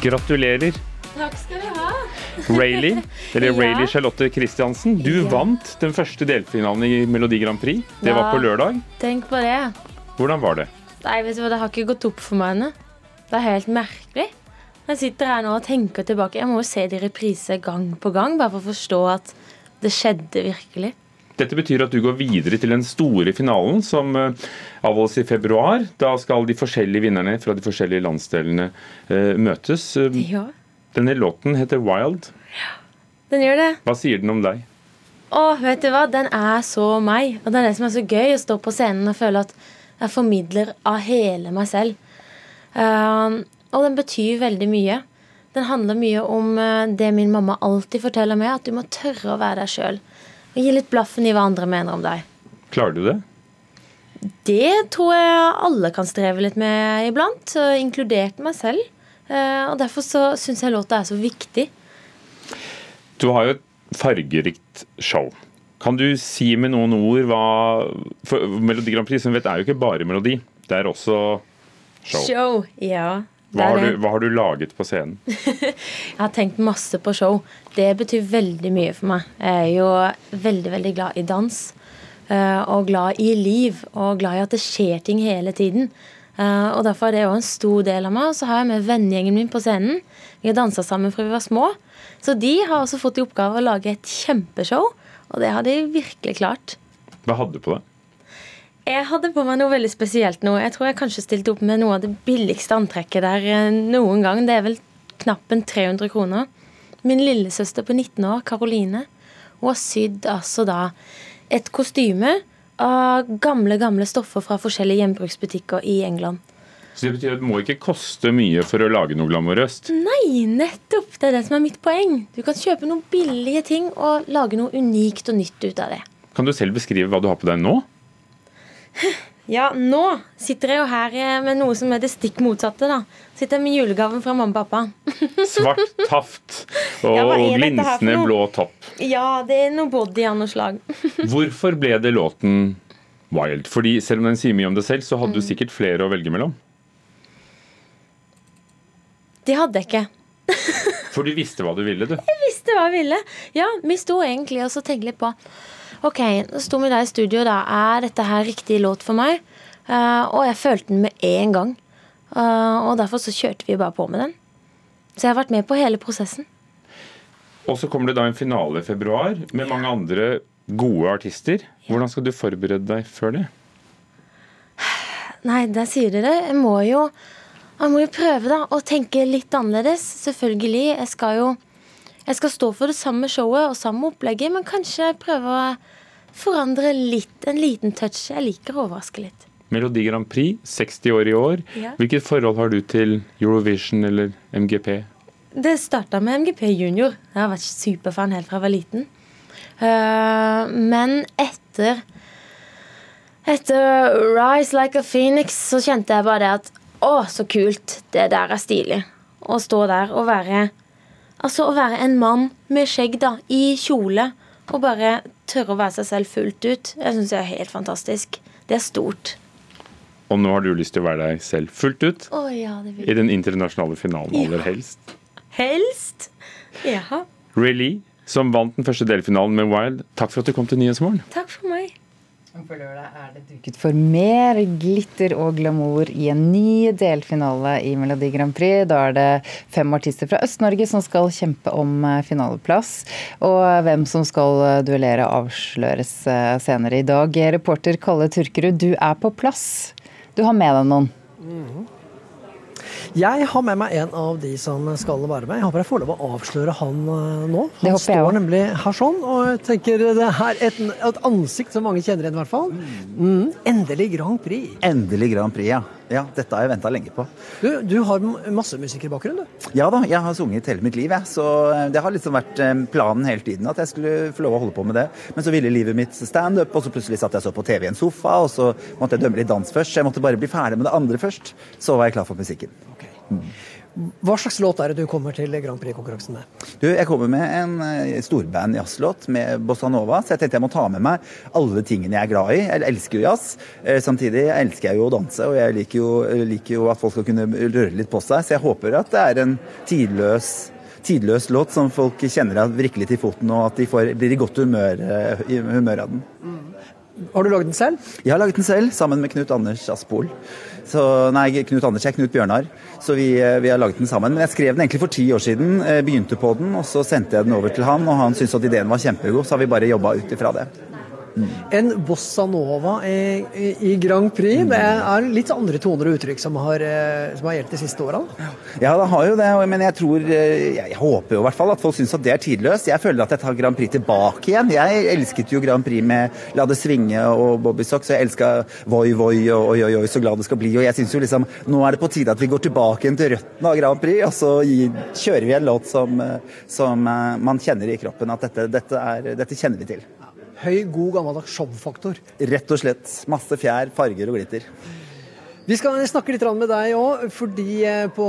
Gratulerer. Takk skal du ha. Rayleigh, eller Ja. Rayleigh Charlotte Christiansen. Du Ja. vant den første delfinalen i Melodi Grand Prix. Det var på lørdag. Tenk på det. Hvordan var det? Nei, vet du hva, Det har ikke gått opp for meg ennå. Det er helt merkelig. Jeg sitter her nå og tenker tilbake. Jeg må jo se det i reprise gang på gang, bare for å forstå at det skjedde virkelig. Dette betyr at du går videre til den store finalen som eh, avholdes i februar. Da skal de forskjellige vinnerne fra de forskjellige landsdelene eh, møtes. Ja, Denne låten heter Wild. Ja, den gjør det. Hva sier den om deg? Å, vet du hva? Den er så meg. Og det er det som er så gøy, å stå på scenen og føle at jeg formidler av hele meg selv. Um, og den betyr veldig mye. Den handler mye om eh, det min mamma alltid forteller meg, at du må tørre å være deg sjøl. Og gi litt blaffen i hva andre mener om deg. Klarer du det? Det tror jeg alle kan streve litt med iblant, inkludert meg selv. Eh, og derfor så syns jeg låta er så viktig. Du har jo et fargerikt show. Kan du si med noen ord hva for Melodi Grand Prix som vet, er jo ikke bare melodi. Det er også show. Show. Ja. Hva har, du, hva har du laget på scenen? Jeg har tenkt masse på show. Det betyr veldig mye for meg. Jeg er jo veldig, veldig glad i dans. eh, Og glad i liv. Og glad i at det skjer ting hele tiden. Eh, Og Derfor er det jo en stor del av meg. Og så har jeg med vennegjengen min på scenen. Vi har dansa sammen fra vi var små. Så de har også fått i oppgave å lage et kjempeshow. Og det har de virkelig klart. Hva hadde du på deg? Jeg hadde på meg noe veldig spesielt nå. Jeg tror jeg kanskje stilte opp med noe av det billigste antrekket der eh, noen gang. Det er vel knappen 300 kroner. Min lillesøster på 19 år, Karoline, hun har sydd altså da et kostyme av gamle, gamle stoffer fra forskjellige gjenbruksbutikker i England. Så det betyr at Det må ikke koste mye for å lage noe glamorøst. Nei, nettopp! Det er det som er mitt poeng. Du kan kjøpe noen billige ting og lage noe unikt og nytt ut av det. Kan du selv beskrive hva du har på deg nå? Ja, nå sitter jeg jo her eh, med noe som er det stikk motsatte. da. Sitter jeg med julegaven fra mamma og pappa. Svart taft og Ja, glinsende blå topp. Ja, det er noe body av noe slag. Hvorfor ble det låten Wild? Fordi Selv om den sier mye om det selv, så hadde du sikkert flere å velge mellom. De hadde jeg ikke. For du visste hva du ville, du. Jeg Visste hva jeg ville. Ja, vi sto egentlig og så tenkte litt på Ok, nå sto vi der i studio, da. Er dette her riktig låt for meg? Uh, og jeg følte den med en gang. Uh, og derfor så kjørte vi bare på med den. Så jeg har vært med på hele prosessen. Og så kommer det da en finale i februar med mange andre gode artister. Hvordan skal du forberede deg før det? Nei, der sier du det. Jeg må jo jeg må jo prøve da, å tenke litt annerledes. Selvfølgelig. Jeg skal jo jeg skal stå for det samme showet og samme opplegget, men kanskje prøve å forandre litt. En liten touch. Jeg liker å overraske litt. Melodi Grand Prix, 60 år i år. Ja. Hvilket forhold har du til Eurovision eller MGP? Det starta med MGP Junior. Jeg har vært superfan helt fra jeg var liten. Eh, men etter Etter Rise Like a Phoenix så kjente jeg bare det at Å, så kult. Det der er stilig. Å stå der og være Altså å være en mann med skjegg, da, i kjole, og bare tørre å være seg selv fullt ut. Jeg syns det er helt fantastisk. Det er stort. Og nå har du lyst til å være deg selv fullt ut Å ja, det i den internasjonale finalen aller helst. Helst. Ja. Rayleigh, som vant den første delfinalen med Wild, takk for at du kom til Nyhetsmorgen. Takk for meg. På lørdag er det duket for mer glitter og glamour i en ny delfinale i Melodi Grand Prix. Da er det fem artister fra Øst-Norge som skal kjempe om eh, finaleplass. Og hvem som skal eh, duellere avsløres eh, senere i dag. Reporter Kalle Turkerud, du er på plass. Du har med deg noen. Jeg har med meg en av de som skal være med. Jeg håper jeg får lov å avsløre han eh, nå. Det Han håper står nemlig her sånn, og jeg tenker det er et, et ansikt som mange kjenner igjen, i hvert fall. Mm, endelig Grand Prix. Endelig Grand Prix, ja. ja dette har jeg venta lenge på. Du, du har masse musikerbakgrunn, du. Ja da, jeg har sunget hele mitt liv, jeg. Så eh, det har liksom vært eh, planen hele tiden at jeg skulle få lov å holde på med det. Men så ville livet mitt standup, og så plutselig satt jeg så på TV i en sofa, og så måtte jeg dømme litt dans først. Så jeg måtte bare bli ferdig med det andre først. Så var jeg klar for musikken. Hva slags låt er det du kommer til Grand Prix-konkurransen med? Du, jeg kommer med en eh, storband jazzlåt med bossa nova, så jeg tenkte jeg må ta med meg alle tingene jeg er glad i. Jeg elsker jo jazz. Eh, samtidig elsker jeg jo å danse, og jeg liker jo, liker jo at folk skal kunne røre litt på seg. Så jeg håper at det er en tidløs tidløs låt som folk kjenner virkelig til foten, og at de får, blir i godt humør, humør av den. Har du laget den selv? Jeg har laget den selv, sammen med Knut Anders Aspol. Så, nei, Knut Anders er Knut Bjørnar. Så vi, vi, har laget den sammen. Men jeg skrev den egentlig for ti år siden. Begynte på den, og så sendte jeg den over til han, og han syntes at ideen var kjempegod, så har vi bare jobba ut ifra det. Mm. En bossa nova i, i, Grand Prix. Det er litt andre toner og uttrykk som har, som har gjeldt de siste åra? Ja, det har jo det. Men jeg tror Jeg, jeg håper jo i hvert fall at folk syns at det er tidløst. Jeg føler at jeg tar Grand Prix tilbake igjen. Jeg elsket jo Grand Prix med La det svinge og Bobby så Jeg elska Voi Voi og Oi Oi Oi, så glad det skal bli. Og jeg syns jo liksom nå er det på tide at vi går tilbake igjen til røttene av Grand Prix, og så kjører vi en låt som, som man kjenner i kroppen at dette, dette, er, dette kjenner vi til. Høy, god, gammeldags showfaktor. Rett og slett. Masse fjær, farger og glitter. Vi skal snakke litt med deg òg, fordi på,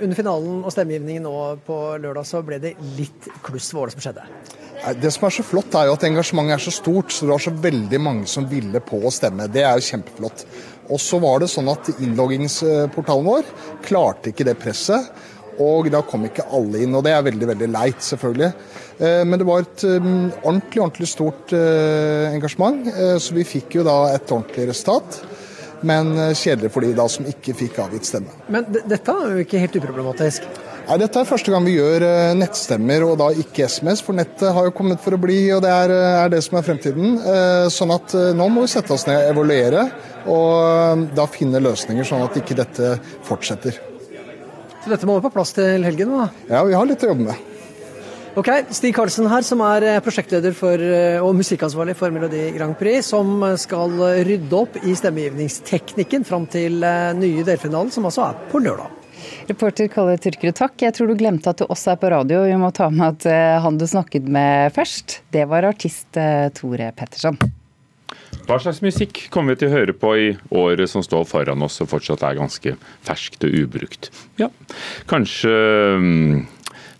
under finalen og stemmegivningen nå på lørdag så ble det litt kluss. Hva var det som skjedde? Det som er så flott, er jo at engasjementet er så stort, så det var så veldig mange som ville på å stemme. Det er jo kjempeflott. Og så var det sånn at innloggingsportalen vår klarte ikke det presset. Og da kom ikke alle inn, og det er veldig veldig leit, selvfølgelig. Men det var et ordentlig ordentlig stort engasjement, så vi fikk jo da et ordentlig resultat. Men kjedelig for de da som ikke fikk avgitt stemme. Men dette er jo ikke helt uproblematisk? Nei, Dette er første gang vi gjør nettstemmer, og da ikke SMS. For nettet har jo kommet for å bli, og det er, er det som er fremtiden. Sånn at nå må vi sette oss ned og evaluere, og da finne løsninger sånn at ikke dette fortsetter. Så dette må på plass til helgen? da? Ja, vi har litt å jobbe med. Ok, Stig Karlsen her, som er prosjektleder for, og musikkansvarlig for Melodi Grand Prix, som skal rydde opp i stemmegivningsteknikken fram til nye delfinalen, som altså er på lørdag. Reporter Kalle Tyrkerud, takk. Jeg tror du glemte at du også er på radio. Vi må ta med at han du snakket med først, det var artist Tore Petterson. Hva slags musikk kommer vi til å høre på i året som står foran oss og fortsatt er ganske ferskt og ubrukt? Ja, kanskje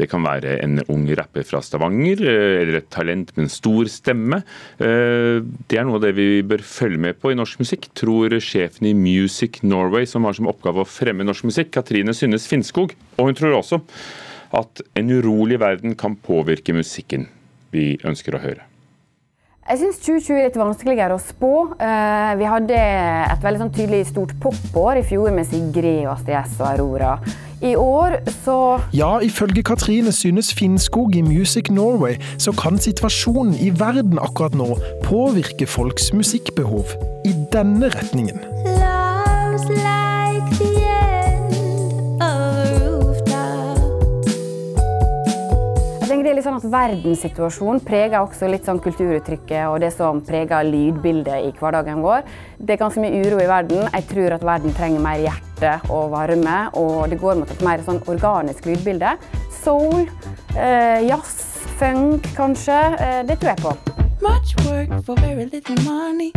det kan være en ung rapper fra Stavanger, eller et talent med en stor stemme. Det er noe av det vi bør følge med på i norsk musikk, tror sjefen i Music Norway, som har som oppgave å fremme norsk musikk, Katrine Synnes Finnskog. Og hun tror også at en urolig verden kan påvirke musikken vi ønsker å høre. Jeg syns 2020 er litt vanskeligere å spå. Vi hadde et veldig sånn tydelig stort popår i fjor med Sigrid og Astrid S og Aurora. I år så Ja, ifølge Katrine synes Finnskog i Music Norway, så kan situasjonen i verden akkurat nå påvirke folks musikkbehov i denne retningen. Sånn at Verdenssituasjonen preger også litt sånn kulturuttrykket og det som preger lydbildet i hverdagen vår. Det er ganske mye uro i verden. Jeg tror at verden trenger mer hjerte og varme. Og det går mot et mer sånn organisk lydbilde. Soul, eh, jazz, funk kanskje. Eh, det tror jeg på. Much work for very little money.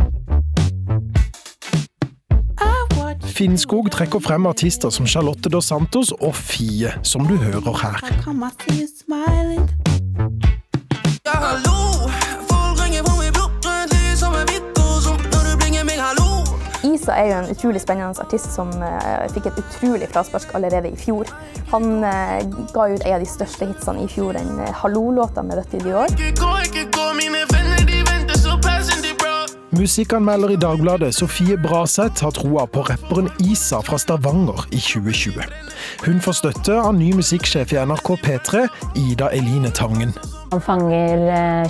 Finnskog trekker frem artister som Charlotte Dos Santos og Fie, som du hører her. Isa er jo en utrolig spennende artist som uh, fikk et utrolig fraspark allerede i fjor. Han uh, ga ut en av de største hitsene i fjor, den uh, Hallo-låta med Rødt i Dior. Musikkanmelder i Dagbladet Sofie Braseth har troa på rapperen Isa fra Stavanger i 2020. Hun får støtte av ny musikksjef i NRK P3, Ida Eline Tangen. Han fanger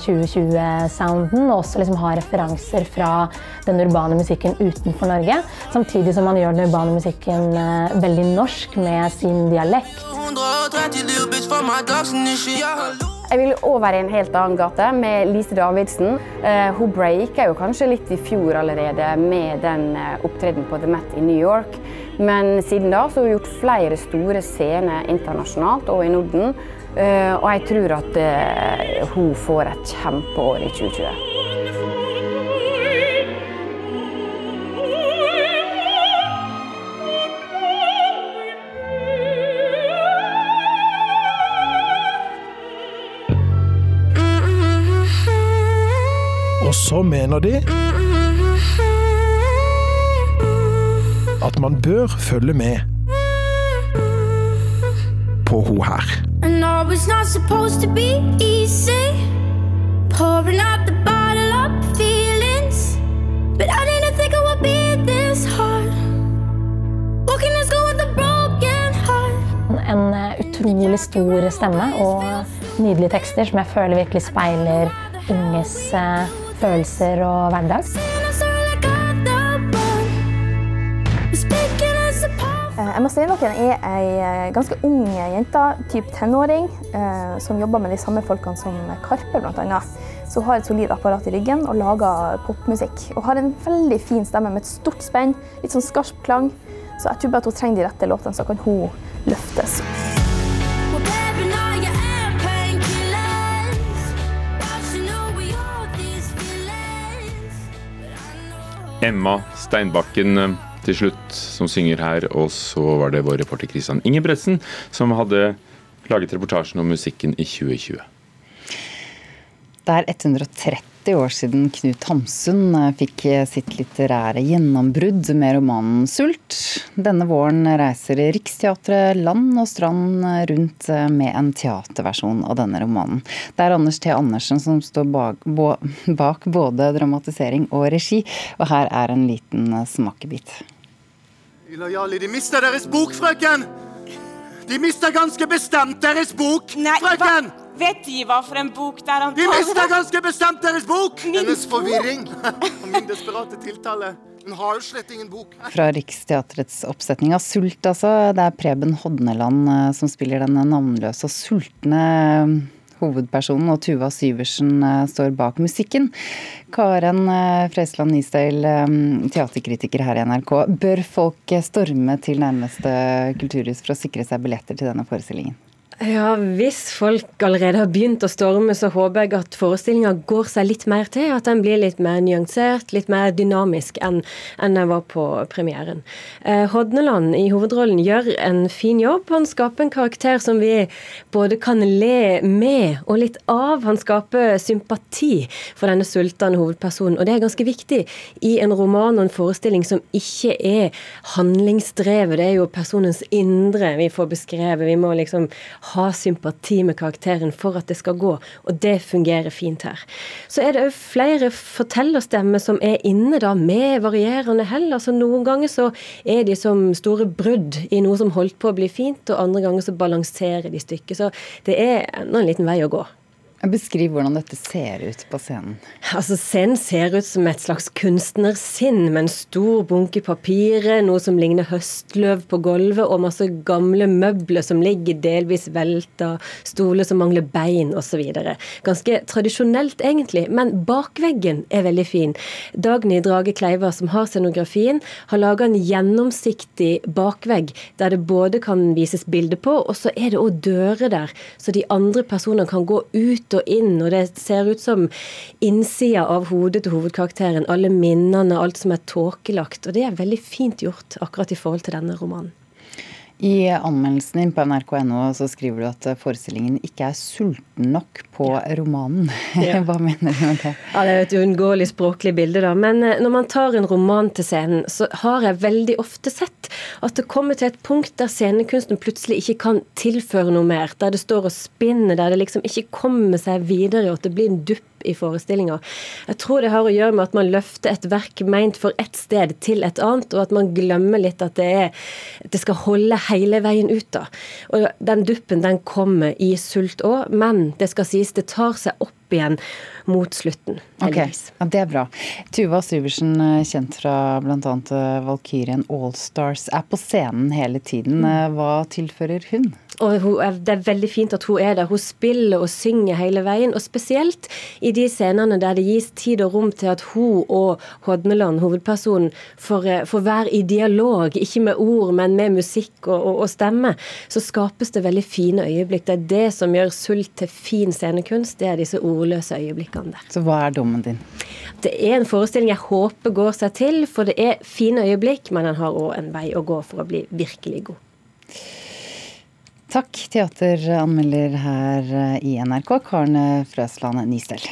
2020-sounden og også liksom har referanser fra den urbane musikken utenfor Norge. Samtidig som han gjør den urbane musikken veldig norsk med sin dialekt. Jeg vil over i en helt annen gate med Lise Davidsen. Uh, hun breaka jo kanskje litt i fjor allerede med den uh, opptredenen på The Met i New York. Men siden da så har hun gjort flere store scener internasjonalt og i Norden. Uh, og jeg tror at hun får et kjempeår i 2020. så mener de at man bør følge med på hun her. I know it's not supposed to be easy. Pouring out the bottle up feelings. But I didn't think it would be this hard. What this go with a broken heart? En eh, utrolig stor stemme og nydelige tekster som jeg føler virkelig speiler unges eh, følelser og hverdag. And I sorry like I'm the one. You're speaking as a power. Eh, Emma Steinbakken er ei eh, ganske ung jente, typ tenåring, eh, som jobber med de samme folkene som Karpe bl.a. Hun har et solid apparat i ryggen og lager popmusikk. Og har en veldig fin stemme med et stort spenn, litt sånn skarp klang. Så jeg tror bare at hun trenger de rette låtene, så kan hun løftes. Emma Steinbakken eh, til slutt som synger her, og så var det vår reporter Christian Ingebretsen som hadde laget reportasjen om musikken i 2020. Det er 130 år siden Knut Hamsun eh, fikk sitt litterære gjennombrudd med romanen 'Sult'. Denne våren reiser Riksteatret land og strand rundt eh, med en teaterversjon av denne romanen. Det er Anders T. Andersen som står bak, bak både dramatisering og regi, og her er en liten eh, smakebit. Ilojale, de mister deres bok, frøken! De mister ganske bestemt deres bok, Nei, frøken! hva- Vet de hva for en bok det er han De taler mister om? ganske bestemt deres bok! Min Hennes forvirring og min desperate tiltale. Hun har jo slett ingen bok. Fra Riksteatrets oppsetning av Sult, altså. Det er Preben Hodneland eh, som spiller denne navnløse og sultne eh, hovedpersonen, og Tuva Syversen eh, står bak musikken. Karen Freisland Fresland Nystøyl, teaterkritiker her i NRK. Bør folk storme til nærmeste kulturhus for å sikre seg billetter til denne forestillingen? Ja, Hvis folk allerede har begynt å storme, så håper jeg at forestillinga går seg litt mer til. At den blir litt mer nyansert, litt mer dynamisk enn enn den var på premieren. Eh, Hodneland i hovedrollen gjør en fin jobb. Han skaper en karakter som vi både kan le med og litt av. Han skaper sympati for denne sultne hovedpersonen, og det er ganske viktig i en roman og en forestilling som ikke er handlingsdrevet. Det er jo personens indre vi får beskrevet. Vi må liksom ha sympati med karakteren for at det skal gå, og det fungerer fint her. Så er det òg flere fortellerstemmer som er inne da med varierende hell. Altså Noen ganger så er de som store brudd i noe som holdt på å bli fint, og andre ganger så balanserer de stykket. Så det er ennå en liten vei å gå. Beskriv hvordan dette ser ut på scenen. Altså, Scenen ser ut som et slags kunstnersinn med en stor bunke papirer, noe som ligner høstløv på gulvet, og masse gamle møbler som ligger delvis velta, stoler som mangler bein osv. Ganske tradisjonelt, egentlig, men bakveggen er veldig fin. Dagny Drage Kleiva, som har scenografien, har laga en gjennomsiktig bakvegg der det både kan vises bilder på, og så er det òg dører der, så de andre personene kan gå ut og inn, og det ser ut som innsida av hodet til hovedkarakteren. Alle minnene, alt som er tåkelagt. Og det er veldig fint gjort akkurat i forhold til denne romanen. I anmeldelsen din på nrk.no så skriver du at forestillingen ikke er sulten nok på romanen. Ja. Hva mener du med det? Ja, Det er et uunngåelig språklig bilde, da. Men eh, når man tar en roman til scenen, så har jeg veldig ofte sett at det kommer til et punkt der scenekunsten plutselig ikke kan tilføre noe mer. Der det står og spinner, der det liksom ikke kommer seg videre, og at det blir en dupp i forestillinga. Jeg tror det har å gjøre med at man løfter et verk meint for ett sted til et annet, og at man glemmer litt at det, er, det skal holde hele veien ut. da. Og Den duppen den kommer i sult òg, men det skal sies det tar seg opp igjen mot slutten. Heldigvis. ja, Det er bra. Tuva Syversen, eh, kjent fra bl.a. Valkyrien Allstars, er på scenen hele tiden. Mm. Eh, Hva tilfører hun? Og hun det er veldig fint at hun er der. Hun spiller og synger hele veien. Og spesielt i de scenene der det gis tid og rom til at hun og Hodneland, hovedpersonen, får, eh, får være i dialog. Ikke med ord, men med musikk og, og, og stemme. Så skapes det veldig fine øyeblikk. Det er det som gjør Sult til fin scenekunst. Det er disse ordløse øyeblikkene der. Så hva er dommen din? Det er en forestilling jeg håper går seg til, for det er fine øyeblikk, men den har òg en vei å gå for å bli virkelig god. Takk, teateranmelder her eh, i NRK, Karne Frøsland Nystøl.